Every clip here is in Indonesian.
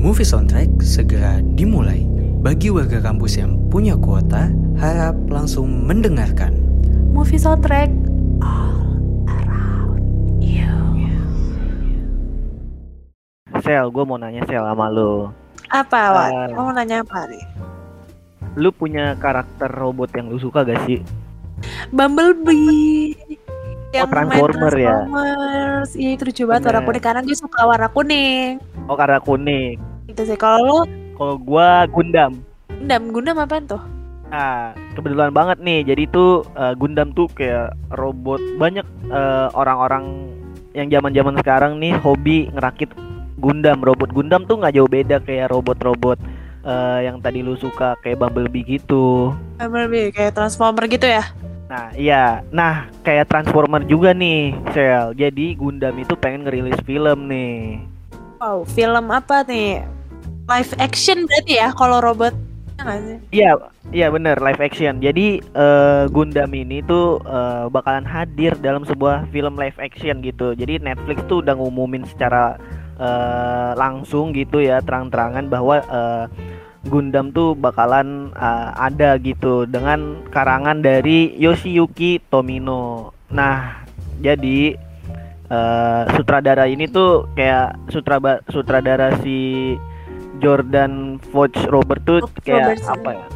Movie Soundtrack segera dimulai. Bagi warga kampus yang punya kuota, harap langsung mendengarkan. Movie soundtrack all around you. Sel, gue mau nanya Sel sama lu. Apa, Wak? Eh. Kamu nanya apa nih? Lu punya karakter robot yang lu suka gak sih? Bumblebee. Oh, main Transformer ya? Transformers. Iya, itu lucu banget warna kuning karena gue suka warna kuning. Oh karena kuning. Gitu sih. Kalau lu Kalau gua Gundam. Gundam, Gundam apaan tuh? Nah, kebetulan banget nih. Jadi tuh eh, Gundam tuh kayak robot banyak eh, orang-orang yang zaman-zaman sekarang nih hobi ngerakit Gundam. Robot Gundam tuh nggak jauh beda kayak robot-robot eh, yang tadi lu suka kayak Bumblebee gitu. Bumblebee kayak Transformer gitu ya? Nah, iya. Nah, kayak Transformer juga nih, Sel. Jadi Gundam itu pengen ngerilis film nih. Wow, film apa nih? Live action berarti ya kalau robot. Ya? Iya, iya bener live action. Jadi eh, Gundam ini tuh eh, bakalan hadir dalam sebuah film live action gitu. Jadi Netflix tuh udah ngumumin secara eh, langsung gitu ya, terang-terangan bahwa eh, Gundam tuh bakalan eh, ada gitu dengan karangan dari Yoshiyuki Tomino. Nah, jadi eh, sutradara ini tuh kayak sutraba- sutradara si Jordan Vogt Robert tuh kayak Robertson. apa ya?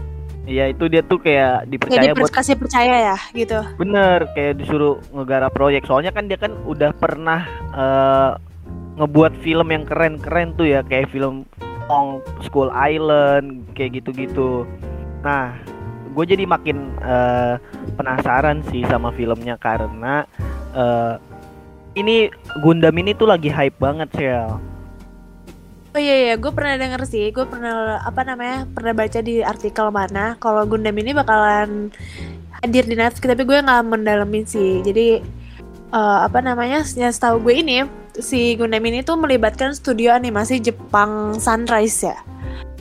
Iya itu dia tuh kayak dipercaya Jadi buat kasih percaya ya gitu. bener kayak disuruh ngegarap proyek. Soalnya kan dia kan udah pernah eh, ngebuat film yang keren-keren tuh ya kayak film Ong School Island kayak gitu-gitu. Nah, gue jadi makin eh, penasaran sih sama filmnya karena eh, ini Gundam ini tuh lagi hype banget Sel. Oh iya iya, gue pernah denger sih, gue pernah apa namanya, pernah baca di artikel mana kalau Gundam ini bakalan hadir di Netflix, tapi gue nggak mendalamin sih. Jadi eh, apa namanya, yang setahu gue ini si Gundam ini tuh melibatkan studio animasi Jepang Sunrise ya.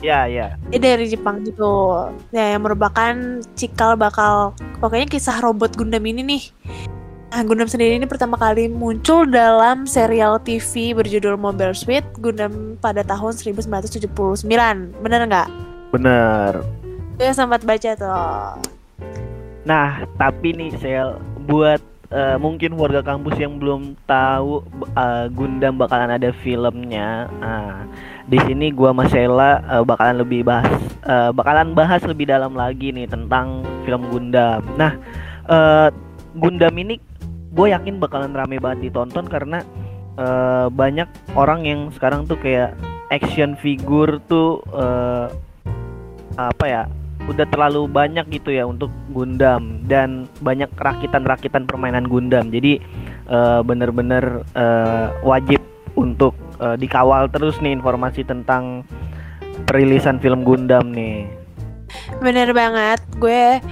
Ya ya. Dia dari Jepang gitu, ya yang merupakan cikal bakal pokoknya kisah robot Gundam ini nih. Nah, Gundam sendiri ini pertama kali muncul dalam serial TV berjudul Mobile Suit Gundam pada tahun 1979. Bener nggak? Bener. Gue sempat baca tuh. Nah, tapi nih Sel, buat eh, mungkin warga kampus yang belum tahu eh, Gundam bakalan ada filmnya. Nah, di sini gua sama Sheila eh, bakalan lebih bahas eh, bakalan bahas lebih dalam lagi nih tentang film Gundam. Nah, eh, Gundam ini gue yakin bakalan rame banget ditonton karena eh, banyak orang yang sekarang tuh kayak action figure tuh eh, apa ya udah terlalu banyak gitu ya untuk Gundam dan banyak rakitan-rakitan permainan Gundam. Jadi eh, bener-bener eh, wajib untuk eh, dikawal terus nih informasi tentang perilisan film Gundam nih. Bener banget. Gue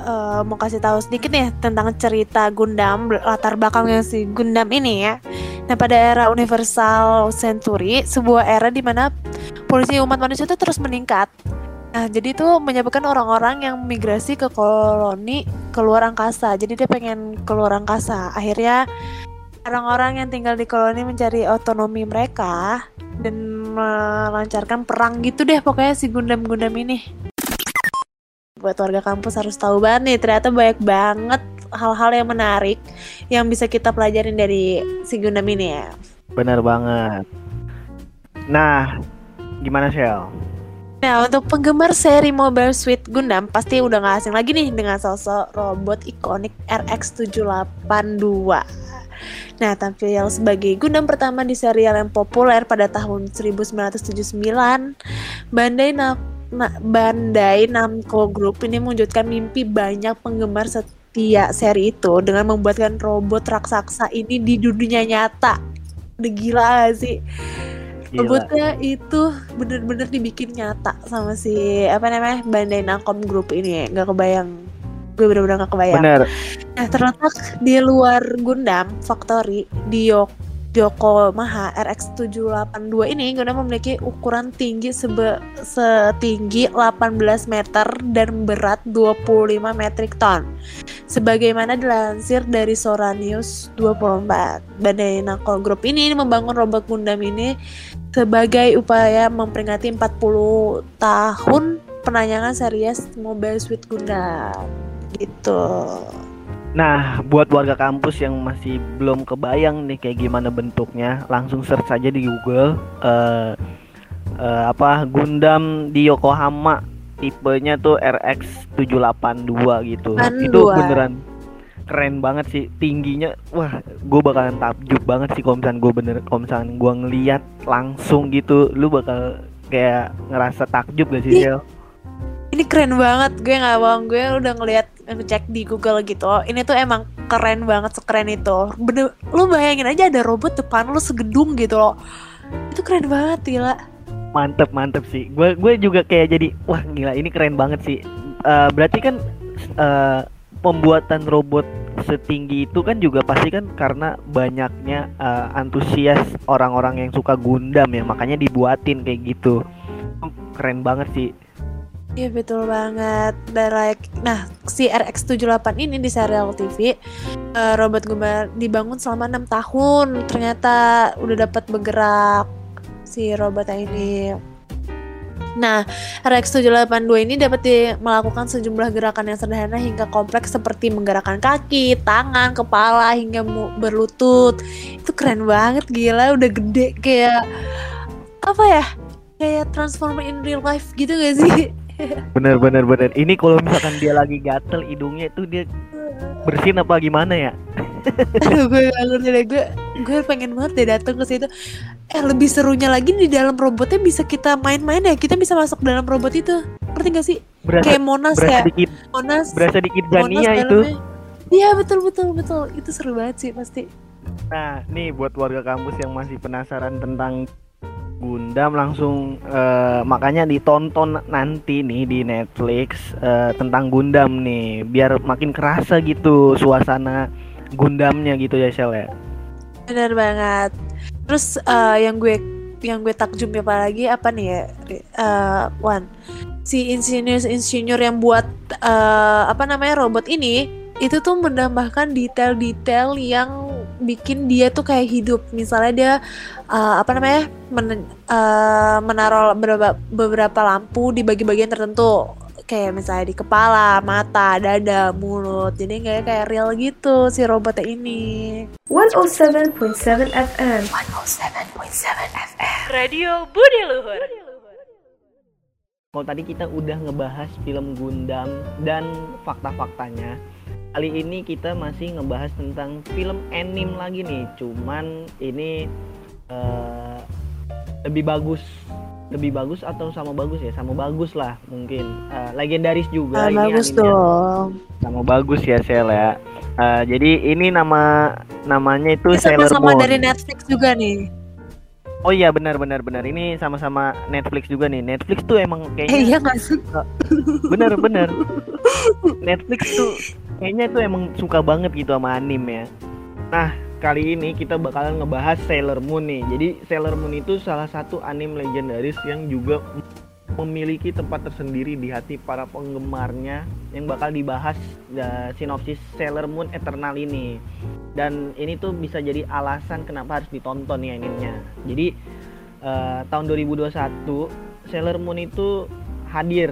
eh, mau kasih tahu sedikit nih tentang cerita Gundam latar belakangnya si Gundam ini ya. Nah pada era Universal Century, sebuah era di mana polisi umat manusia itu terus meningkat. Nah jadi itu menyebabkan orang-orang yang migrasi ke koloni keluar angkasa. Jadi dia pengen keluar angkasa. Akhirnya orang-orang yang tinggal di koloni mencari otonomi mereka dan melancarkan perang gitu deh pokoknya si Gundam-Gundam ini buat warga kampus harus tahu banget nih ternyata banyak banget hal-hal yang menarik yang bisa kita pelajarin dari si Gundam ini ya Bener banget. Nah, gimana Shell? Nah untuk penggemar seri Mobile Suit Gundam pasti udah gak asing lagi nih dengan sosok robot ikonik RX-782 Nah tampil sebagai Gundam pertama di serial yang populer pada tahun 1979 Bandai Na- Na- Bandai Namco Group ini mewujudkan mimpi banyak penggemar setia seri itu dengan membuatkan robot raksasa ini di dunia nyata. Udah gila gak sih? Gila. Robotnya itu bener-bener dibikin nyata sama si apa namanya Bandai Namco Group ini nggak kebayang gue bener-bener nggak kebayang Bener. nah terletak di luar Gundam Factory di Yok Yokohama RX782 ini Gundam memiliki ukuran tinggi sebe setinggi 18 meter dan berat 25 metrik ton. Sebagaimana dilansir dari Sora News 24. Bandai Namco Group ini membangun robot Gundam ini sebagai upaya memperingati 40 tahun penanyangan series Mobile Suit Gundam. Gitu. Nah, buat warga kampus yang masih belum kebayang nih kayak gimana bentuknya, langsung search saja di Google uh, uh, apa Gundam di Yokohama tipenya tuh RX 782 gitu. 82. Itu beneran keren banget sih tingginya. Wah, gue bakalan takjub banget sih kalau misalnya gue bener kalau misalnya gue ngeliat langsung gitu, lu bakal kayak ngerasa takjub gak sih, Ih, Sel? Ini keren banget, gue nggak bohong, gue udah ngeliat ngecek di Google gitu. Ini tuh emang keren banget, sekeren itu. Bener, lu bayangin aja ada robot depan lu segedung gitu loh. Itu keren banget, gila. Mantep mantep sih. Gue gue juga kayak jadi wah gila ini keren banget sih. Eh, berarti kan eh, pembuatan robot setinggi itu kan juga pasti kan karena banyaknya eh, antusias orang-orang yang suka Gundam ya makanya dibuatin kayak gitu. Keren banget sih. Iya betul banget. Dan like, nah si RX78 ini di serial TV eh, robot Gundam dibangun selama enam tahun. Ternyata udah dapat bergerak si robotnya ini. Nah, RX782 ini dapat melakukan sejumlah gerakan yang sederhana hingga kompleks seperti menggerakkan kaki, tangan, kepala hingga berlutut. Itu keren banget gila, udah gede kayak apa ya? Kayak transformer in real life gitu gak sih? Bener bener bener. Ini kalau misalkan dia lagi gatel hidungnya itu dia bersin apa gimana ya? Aduh gue ngerti deh gue gue pengen banget deh datang ke situ. Eh lebih serunya lagi di dalam robotnya bisa kita main-main ya. Kita bisa masuk dalam robot itu. Ngerti gak sih? Berasa Kayak Monas berasa ya. dikit Monas. berasa dikit Monas itu. Iya betul betul betul. Itu seru banget sih pasti. Nah, nih buat warga kampus yang masih penasaran tentang Gundam langsung eh, makanya ditonton nanti nih di Netflix eh, tentang Gundam nih biar makin kerasa gitu suasana Gundamnya gitu ya Shell ya. Benar banget. Terus eh, yang gue yang gue takjub apalagi apa nih ya? Eh, Wan. Si insinyur-insinyur yang buat eh, apa namanya robot ini itu tuh menambahkan detail-detail yang bikin dia tuh kayak hidup. Misalnya dia eh, apa namanya? men- eh, menaruh beberapa, beberapa lampu di bagi-bagian tertentu kayak misalnya di kepala, mata, dada, mulut. Jadi kayak kayak real gitu si robotnya ini. 107.7 FM. Radio Budi Luhur. Kalau tadi kita udah ngebahas film Gundam dan fakta-faktanya, kali ini kita masih ngebahas tentang film anime lagi nih. Cuman ini eh, lebih bagus, lebih bagus atau sama bagus ya? Sama bagus lah mungkin. Eh, legendaris juga Ah, ini bagus animenya. dong. Sama bagus ya Sel ya. Eh, jadi ini nama namanya itu Ini Sailor sama-sama Moon. dari Netflix juga nih. Oh iya benar benar benar. Ini sama-sama Netflix juga nih. Netflix tuh emang Eh kayaknya iya gak sih? bener bener Netflix tuh kayaknya tuh emang suka banget gitu sama anime ya. Nah kali ini kita bakalan ngebahas Sailor Moon nih. Jadi Sailor Moon itu salah satu anime legendaris yang juga memiliki tempat tersendiri di hati para penggemarnya yang bakal dibahas uh, sinopsis Sailor Moon Eternal ini. Dan ini tuh bisa jadi alasan kenapa harus ditonton nih animenya. Jadi uh, tahun 2021 Sailor Moon itu hadir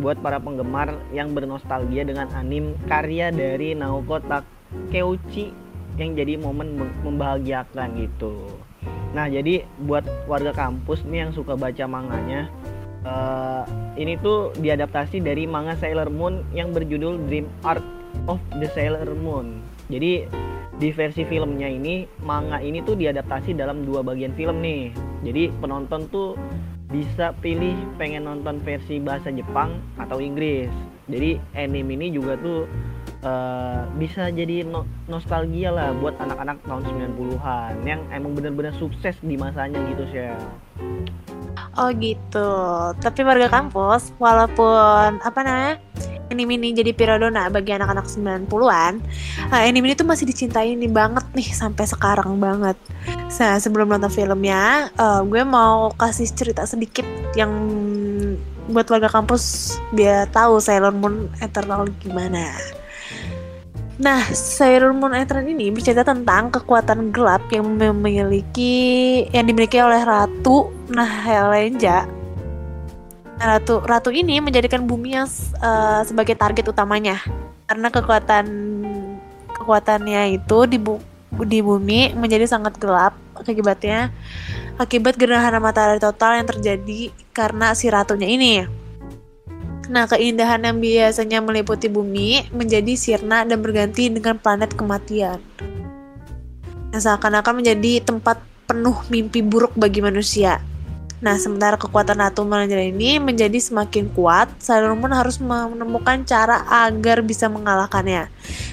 buat para penggemar yang bernostalgia dengan anim karya dari Naoko Takeuchi yang jadi momen mem- membahagiakan gitu. Nah jadi buat warga kampus nih yang suka baca manganya eh, ini tuh diadaptasi dari manga Sailor Moon yang berjudul Dream Arc of the Sailor Moon. Jadi di versi filmnya ini manga ini tuh diadaptasi dalam dua bagian film nih. Jadi penonton tuh bisa pilih pengen nonton versi bahasa Jepang atau Inggris. Jadi anime ini juga tuh eh, bisa jadi no- nostalgia lah buat anak-anak tahun 90-an yang emang bener-bener sukses di masanya gitu Shell. Oh gitu. Tapi warga kampus, walaupun apa namanya anime ini jadi primadona bagi anak-anak 90-an, eh, anime ini tuh masih dicintai nih banget nih sampai sekarang banget. Nah, sebelum nonton filmnya, eh, gue mau kasih cerita sedikit yang buat warga kampus biar tahu Sailor Moon Eternal gimana. Nah, Sailor Moon Eternal ini bercerita tentang kekuatan gelap yang memiliki yang dimiliki oleh Ratu Nahelenja. Nah, Ratu Ratu ini menjadikan bumi yang eh, sebagai target utamanya karena kekuatan kekuatannya itu di bu- di bumi menjadi sangat gelap akibatnya akibat gerhana matahari total yang terjadi karena si ratunya ini. Nah, keindahan yang biasanya meliputi bumi menjadi sirna dan berganti dengan planet kematian. Yang seakan-akan menjadi tempat penuh mimpi buruk bagi manusia. Nah, sementara kekuatan Ratu Melanjara ini menjadi semakin kuat, Sailor Moon harus menemukan cara agar bisa mengalahkannya.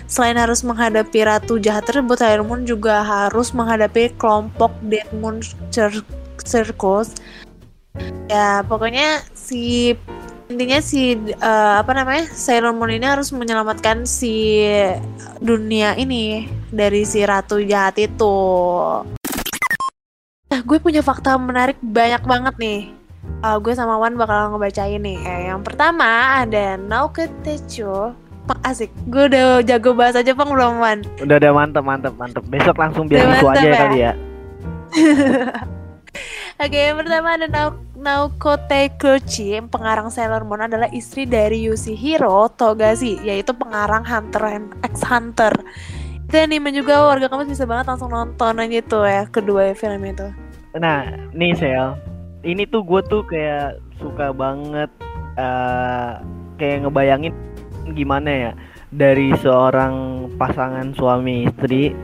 Selain harus menghadapi ratu jahat tersebut, Sailor Moon juga harus menghadapi kelompok Dead Moon Cir- Circles. Ya, pokoknya si intinya si eh, apa namanya Sailor Moon ini harus menyelamatkan si dunia ini dari si ratu jahat itu. Nah, gue punya fakta menarik banyak banget nih. Eh, gue sama Wan bakal ngebacain nih. Eh, yang pertama ada Naoke Techo. Pak asik. Gue udah jago bahasa Jepang belum Wan? Udah udah mantep mantep mantep. Besok langsung beasiswa mantep aja ya? kali ya. Oke, yang pertama ada Nao- Naoko Teikuchi, pengarang Sailor Moon adalah istri dari Yushihiro Togashi, yaitu pengarang Hunter and X Hunter. Itu anime juga warga kampus bisa banget langsung nonton aja tuh ya kedua film itu. Nah, nih Sel, ini tuh gue tuh kayak suka banget eh kayak ngebayangin gimana ya dari seorang pasangan suami istri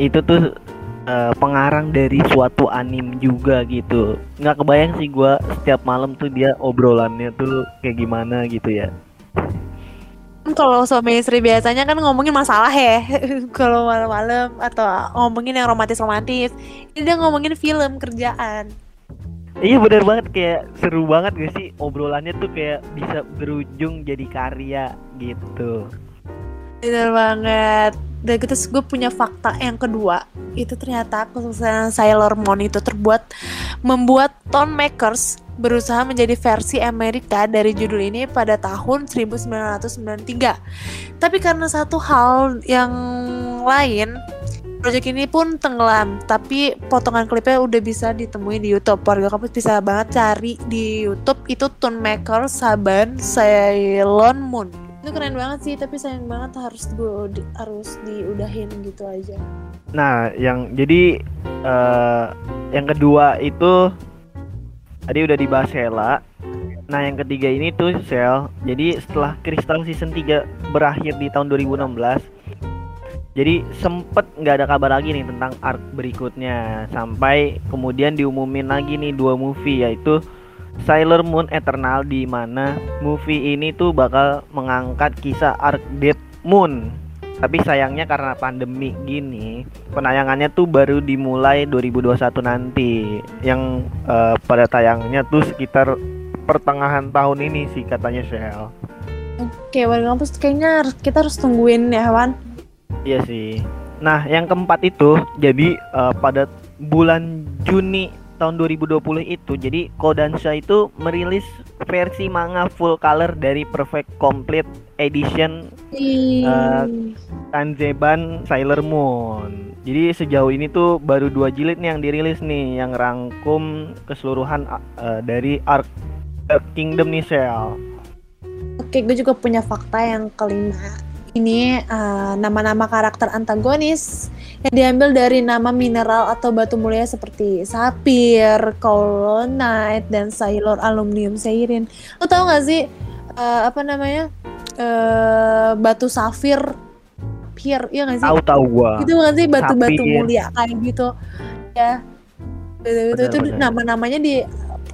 itu tuh eh, pengarang dari suatu anim juga gitu. Nggak kebayang sih gue setiap malam tuh dia obrolannya tuh kayak gimana gitu ya. Kan Kalau suami istri biasanya kan ngomongin masalah ya, kalau malam-malam atau ngomongin yang romantis-romantis. Ini dia ngomongin film kerjaan. Iya bener banget kayak seru banget gak sih obrolannya tuh kayak bisa berujung jadi karya gitu. Bener banget. Dan terus gue punya fakta yang kedua. Itu ternyata kesuksesan Sailor Moon itu terbuat membuat Tone Makers berusaha menjadi versi Amerika dari judul ini pada tahun 1993. Tapi karena satu hal yang lain, Project ini pun tenggelam, tapi potongan klipnya udah bisa ditemui di YouTube. Warga kampus bisa banget cari di YouTube itu Tune Maker Saban Sailor Moon. Itu keren banget sih, tapi sayang banget harus gue di- harus diudahin gitu aja. Nah, yang jadi eh yang kedua itu tadi udah dibahas Hela. Nah, yang ketiga ini tuh Sel. Jadi setelah Crystal season 3 berakhir di tahun 2016, jadi sempet nggak ada kabar lagi nih tentang arc berikutnya sampai kemudian diumumin lagi nih dua movie yaitu Sailor Moon Eternal di mana movie ini tuh bakal mengangkat kisah arc Dead Moon. Tapi sayangnya karena pandemi gini, penayangannya tuh baru dimulai 2021 nanti. Yang eh, pada tayangnya tuh sekitar pertengahan tahun ini sih katanya Shell. Oke, warga kampus kayaknya harus- kita harus tungguin ya, Wan. Iya sih. Nah, yang keempat itu jadi eh, pada bulan Juni tahun 2020 itu jadi Kodansha itu merilis versi manga full color dari Perfect Complete Edition Eh, Kanzeban Sailor Moon. Jadi sejauh ini tuh baru dua jilid nih yang dirilis nih yang rangkum keseluruhan eh, dari arc Earth Kingdom nih Sel. Oke, gue juga punya fakta yang kelima. Ini eh, nama-nama karakter antagonis yang diambil dari nama mineral atau batu mulia seperti sapir, colonite, dan sailor aluminium seirin. Lo tau gak sih eh, apa namanya eh, batu safir, sapir, iya gak sih? Tahu tahu gua. Itu kan sih batu-batu Sapir. mulia kayak gitu. Ya. Itu, itu, Benar, itu benar. nama-namanya di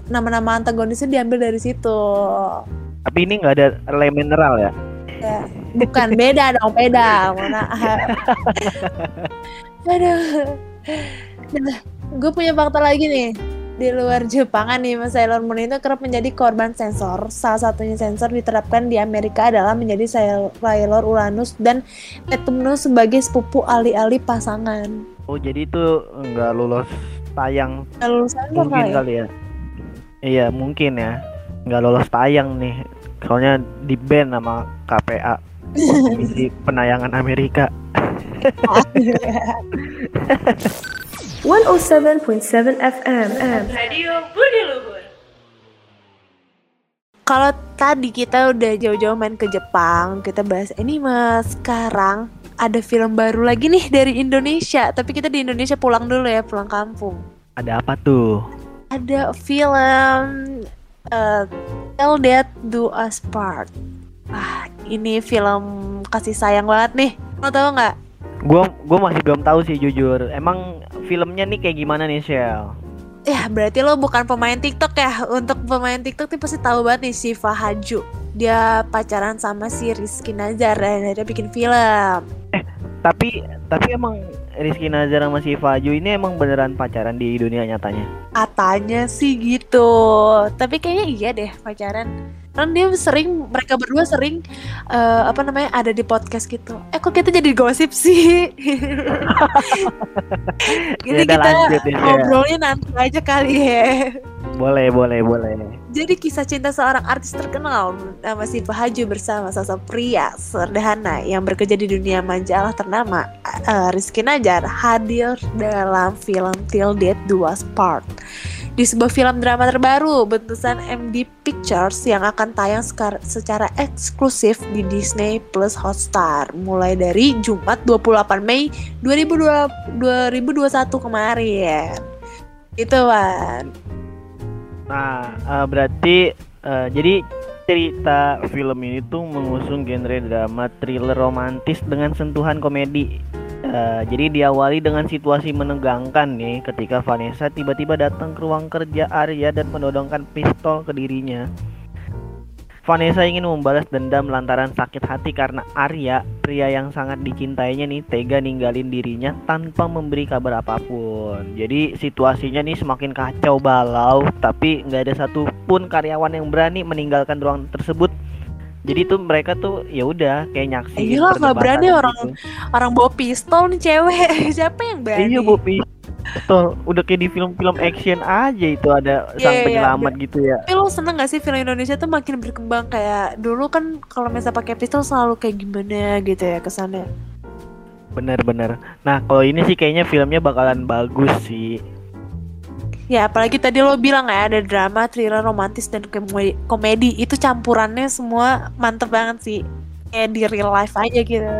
nama-nama antagonisnya diambil dari situ. Tapi ini nggak ada le mineral ya. Ya, bukan beda dong beda mana aduh nah, gue punya fakta lagi nih di luar Jepangan nih Sailor Moon itu kerap menjadi korban sensor salah satunya sensor diterapkan di Amerika adalah menjadi Sail- Sailor Uranus dan Neptunus sebagai sepupu alih-alih pasangan Oh jadi itu nggak lolos tayang Kalau sensor mungkin kali ya? kali ya. Iya mungkin ya nggak lolos tayang nih. Soalnya di ban sama KPA Komisi Penayangan Amerika. 107.7 FM. Kalau tadi kita udah jauh-jauh main ke Jepang, kita bahas anime. Sekarang ada film baru lagi nih dari Indonesia. Tapi kita di Indonesia pulang dulu ya, pulang kampung. Ada apa tuh? Ada film uh, Tell That Do Us Part. Ah, ini film kasih sayang banget nih. Lo tau nggak? Gua gua masih belum tahu sih jujur. Emang filmnya nih kayak gimana nih Shell? Ya berarti lo bukan pemain TikTok ya. Untuk pemain TikTok tuh pasti tahu banget nih Siva Haju Dia pacaran sama si Rizky Nazar dan dia bikin film. Tapi tapi emang Rizky Nazar sama si Faju ini emang beneran pacaran di dunia nyatanya? Katanya sih gitu. Tapi kayaknya iya deh pacaran Kan dia sering, mereka berdua sering eh, Apa namanya, ada di podcast gitu Eh kok kita jadi gosip sih Jadi Ya kita lanjut ya, Sia. ngobrolnya nanti aja kali ya Boleh boleh boleh. Jadi kisah cinta seorang artis terkenal nama si Haju bersama sosok pria sederhana yang bekerja di dunia majalah ternama eh, Rizky Najar hadir dalam film Till Death Do Us Part di sebuah film drama terbaru bentusan MD Pictures yang akan tayang secara eksklusif di Disney Plus Hotstar mulai dari Jumat 28 Mei 2002 2021 kemarin. Itu Wan. Nah eh, berarti eh, jadi cerita film ini tuh mengusung genre drama thriller romantis dengan sentuhan komedi. Eh, jadi diawali dengan situasi menegangkan nih ketika Vanessa tiba-tiba datang ke ruang kerja Arya dan menodongkan pistol ke dirinya. Vanessa ingin membalas dendam lantaran sakit hati karena Arya, pria yang sangat dicintainya nih, tega ninggalin dirinya tanpa memberi kabar apa pun. Jadi situasinya nih semakin kacau balau, tapi nggak ada satupun karyawan yang berani meninggalkan ruang tersebut. Jadi tuh mereka tuh ya udah kayak nyaksiin. Eh, gila, nggak perdebatan berani gitu. orang orang bawa pistol nih cewek siapa yang berani Iya bu pistol, udah kayak di film-film action aja itu ada Iya, sang iya, penyelamat gitu ya. tapi lo seneng gak sih film Indonesia tuh makin berkembang kayak dulu kan kalau misalnya pakai pistol selalu kayak gimana gitu ya kesannya Bener-bener. Nah kalau ini sih kayaknya filmnya bakalan bagus sih. Ya apalagi tadi lo bilang ya ada drama thriller romantis dan komedi, komedi. Itu campurannya semua mantep banget sih. Kayak di real life aja gitu